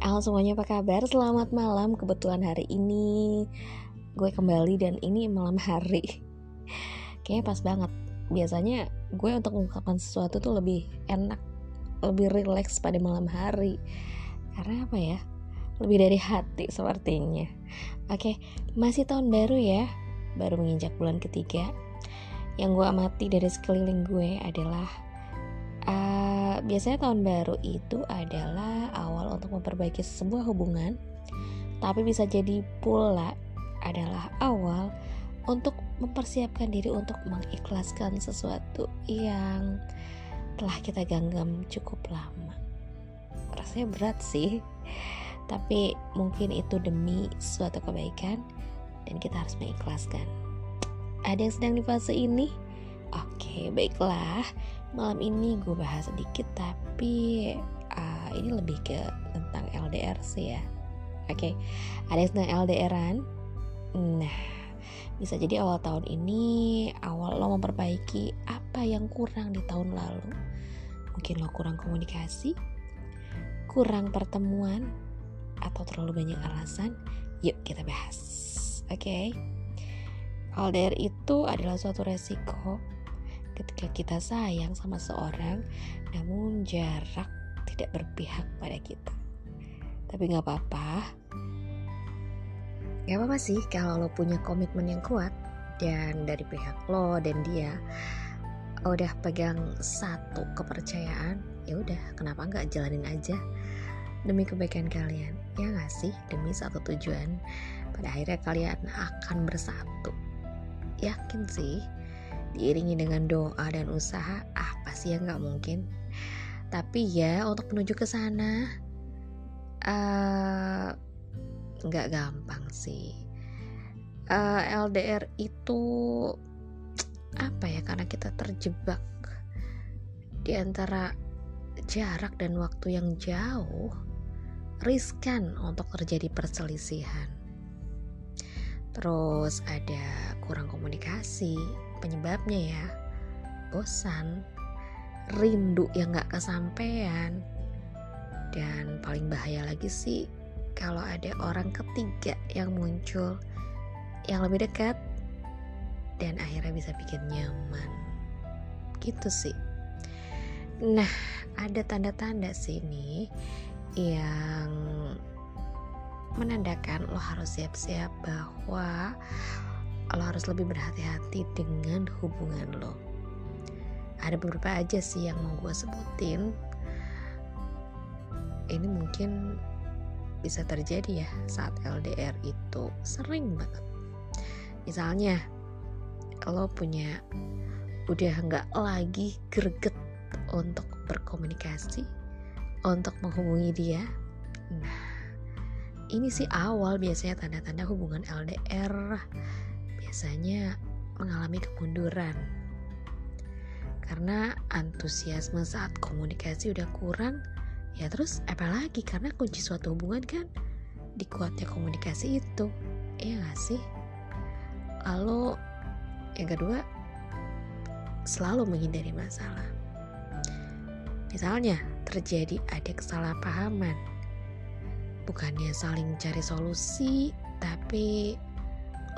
Halo semuanya apa kabar? Selamat malam Kebetulan hari ini gue kembali dan ini malam hari. Kayaknya pas banget. Biasanya gue untuk mengungkapkan sesuatu tuh lebih enak Lebih rileks pada malam hari. Karena apa ya? Lebih dari hati sepertinya. Oke, masih tahun baru ya. Baru menginjak bulan ketiga. Yang gue amati dari sekeliling gue adalah uh, biasanya tahun baru itu adalah awal untuk memperbaiki sebuah hubungan, tapi bisa jadi pula adalah awal untuk mempersiapkan diri untuk mengikhlaskan sesuatu yang telah kita genggam cukup lama. Rasanya berat sih, tapi mungkin itu demi suatu kebaikan dan kita harus mengikhlaskan. Ada yang sedang di fase ini? Oke, baiklah malam ini gue bahas sedikit tapi uh, ini lebih ke tentang LDR sih ya oke okay. ada yang tentang LDRan nah bisa jadi awal tahun ini awal lo memperbaiki apa yang kurang di tahun lalu mungkin lo kurang komunikasi kurang pertemuan atau terlalu banyak alasan yuk kita bahas oke okay? LDR itu adalah suatu resiko ketika kita sayang sama seorang namun jarak tidak berpihak pada kita. Tapi nggak apa-apa. Nggak apa-apa sih kalau lo punya komitmen yang kuat dan dari pihak lo dan dia udah pegang satu kepercayaan ya udah kenapa nggak jalanin aja demi kebaikan kalian? Ya nggak sih? Demi satu tujuan. Pada akhirnya kalian akan bersatu. Yakin sih diiringi dengan doa dan usaha apa sih yang nggak mungkin. Tapi ya untuk menuju ke sana eh, nggak uh, gampang sih. Uh, eh, LDR itu apa ya karena kita terjebak di antara jarak dan waktu yang jauh riskan untuk terjadi perselisihan. Terus ada kurang komunikasi penyebabnya ya. Bosan rindu yang gak kesampaian. Dan paling bahaya lagi sih kalau ada orang ketiga yang muncul yang lebih dekat dan akhirnya bisa bikin nyaman. Gitu sih. Nah ada tanda-tanda sini yang menandakan lo harus siap-siap bahwa lo harus lebih berhati-hati dengan hubungan lo. Ada beberapa aja sih yang mau gue sebutin. Ini mungkin bisa terjadi ya saat LDR itu sering banget. Misalnya lo punya udah nggak lagi greget untuk berkomunikasi untuk menghubungi dia nah ini sih awal biasanya tanda-tanda hubungan LDR biasanya mengalami kemunduran. Karena antusiasme saat komunikasi udah kurang ya terus apalagi karena kunci suatu hubungan kan di kuatnya komunikasi itu. Iya gak sih? Lalu yang kedua selalu menghindari masalah. Misalnya terjadi ada kesalahpahaman. Bukannya saling cari solusi tapi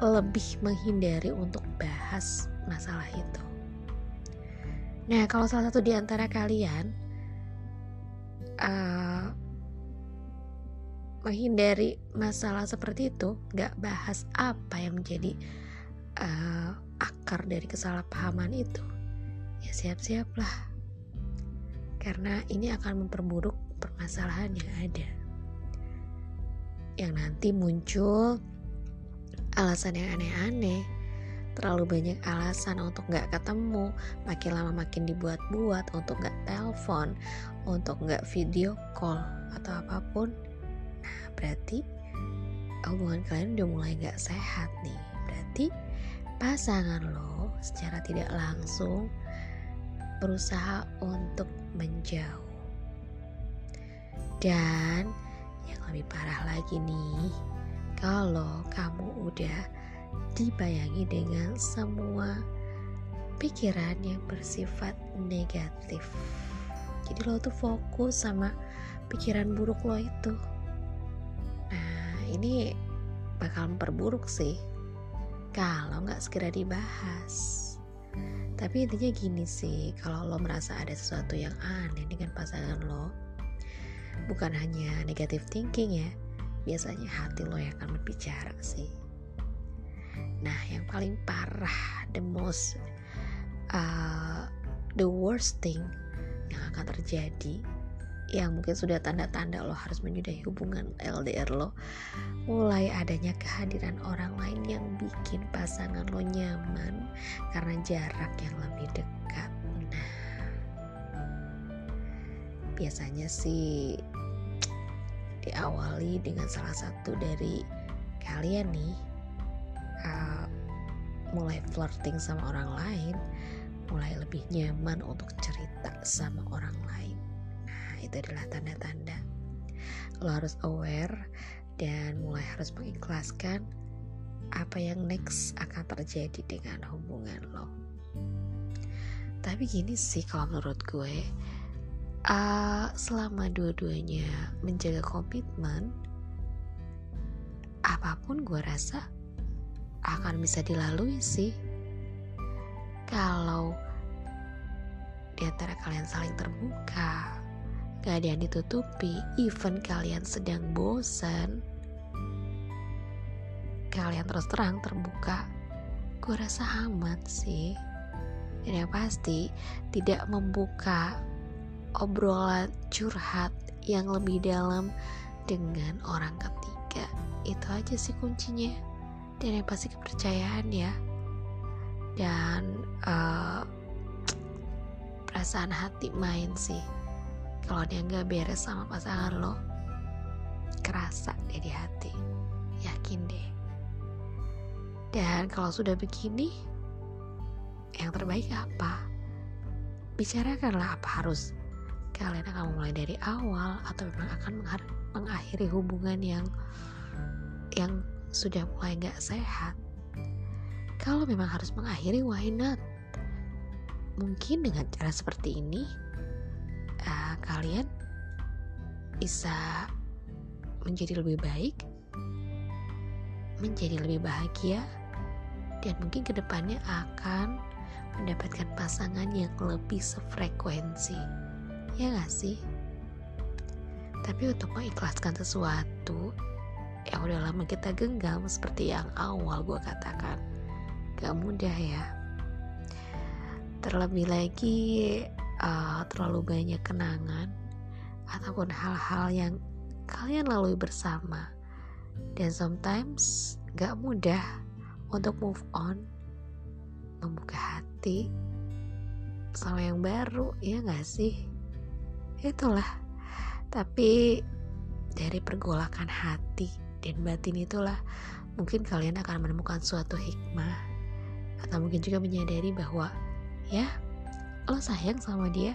lebih menghindari untuk bahas masalah itu. Nah, kalau salah satu di antara kalian uh, menghindari masalah seperti itu, gak bahas apa yang menjadi uh, akar dari kesalahpahaman itu, ya siap-siaplah, karena ini akan memperburuk permasalahan yang ada, yang nanti muncul alasan yang aneh-aneh. Terlalu banyak alasan untuk nggak ketemu makin lama makin dibuat-buat untuk nggak telepon untuk nggak video call atau apa pun. Nah berarti hubungan kalian udah mulai nggak sehat nih. Berarti pasangan lo secara tidak langsung berusaha untuk menjauh. Dan yang lebih parah lagi nih kalau kamu udah dibayangi dengan semua pikiran yang bersifat negatif. jadi lo tuh fokus sama pikiran buruk lo itu nah ini bakal memperburuk sih kalau nggak segera dibahas tapi intinya gini sih kalau lo merasa ada sesuatu yang aneh dengan pasangan lo bukan hanya negative thinking ya biasanya hati lo yang akan berbicara sih. Nah yang paling parah the most uh, the worst thing yang akan terjadi yang mungkin sudah tanda-tanda lo harus menyudahi hubungan LDR lo mulai adanya kehadiran orang lain yang bikin pasangan lo nyaman karena jarak yang lebih dekat. Nah biasanya sih diawali dengan salah satu dari kalian nih uh, mulai flirting sama orang lain mulai lebih nyaman untuk cerita sama orang lain. Itu adalah tanda-tanda. Lo harus aware dan mulai harus mengikhlaskan apa yang next akan terjadi dengan hubungan lo. Tapi gini sih kalau menurut gue uh, selama dua-duanya menjaga komitmen apa pun gue rasa akan bisa dilalui sih kalau di antara kalian saling terbuka Gak ada yang ditutupi, even kalian sedang bosan, kalian terus terang terbuka, gue rasa aman sih. Dan yang pasti tidak membuka obrolan curhat yang lebih dalam dengan orang ketiga. Itu aja sih kuncinya. Dan yang pasti kepercayaan ya. Dan uh, perasaan hati main sih kalau dia nggak beres sama pasangan lo kerasa deh di hati yakin deh dan kalau sudah begini yang terbaik apa bicarakanlah apa harus kalian akan mulai dari awal atau memang akan mengakhiri hubungan yang yang sudah mulai nggak sehat kalau memang harus mengakhiri why not mungkin dengan cara seperti ini uh, kalian bisa menjadi lebih baik, menjadi lebih bahagia, dan mungkin ke depannya akan mendapatkan pasangan yang lebih sefrekuensi. Ya gak sih? Tapi untuk mengikhlaskan sesuatu yang udah lama kita genggam seperti yang awal gue katakan, gak mudah ya. Terlebih lagi uh, terlalu banyak kenangan ataupun hal-hal yang kalian lalui bersama dan sometimes gak mudah untuk move on membuka hati sama yang baru ya gak sih itulah. Tapi dari pergolakan hati dan batin itulah mungkin kalian akan menemukan suatu hikmah atau mungkin juga menyadari bahwa ya lo sayang sama dia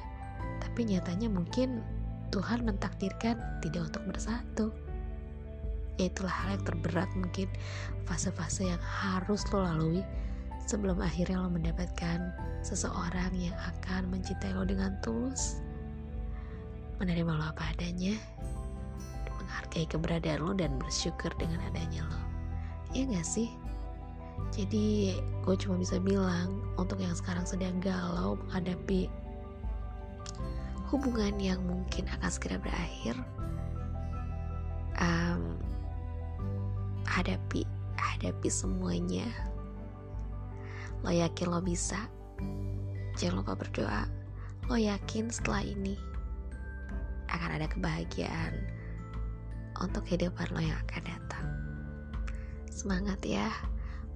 tapi nyatanya mungkin Tuhan mentakdirkan tidak untuk bersatu. Ya itulah hal yang terberat mungkin fase-fase yang harus lo lalui sebelum akhirnya lo mendapatkan seseorang yang akan mencintai lo dengan tulus menerima lo apa adanya menghargai keberadaan lo dan bersyukur dengan adanya lo. Ya gak sih? Jadi gue cuma bisa bilang untuk yang sekarang sedang galau menghadapi hubungan yang mungkin akan segera berakhir um, hadapi hadapi semuanya. Lo yakin lo bisa? Jangan lupa berdoa. Lo yakin setelah ini ada kebahagiaan untuk kehidupan lo yang akan datang. Semangat ya.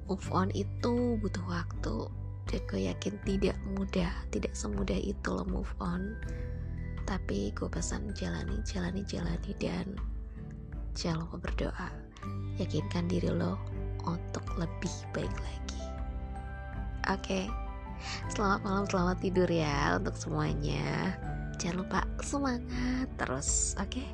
Move on itu butuh waktu dan gue yakin tidak mudah tidak semudah itu lo move on. Tapi gue pesan jalani jalani jalani dan jangan lupa berdoa. Yakinkan diri lo untuk lebih baik lagi. Oke. Okay. selamat malam selamat tidur ya untuk semuanya jangan lupa semangat terus oke okay?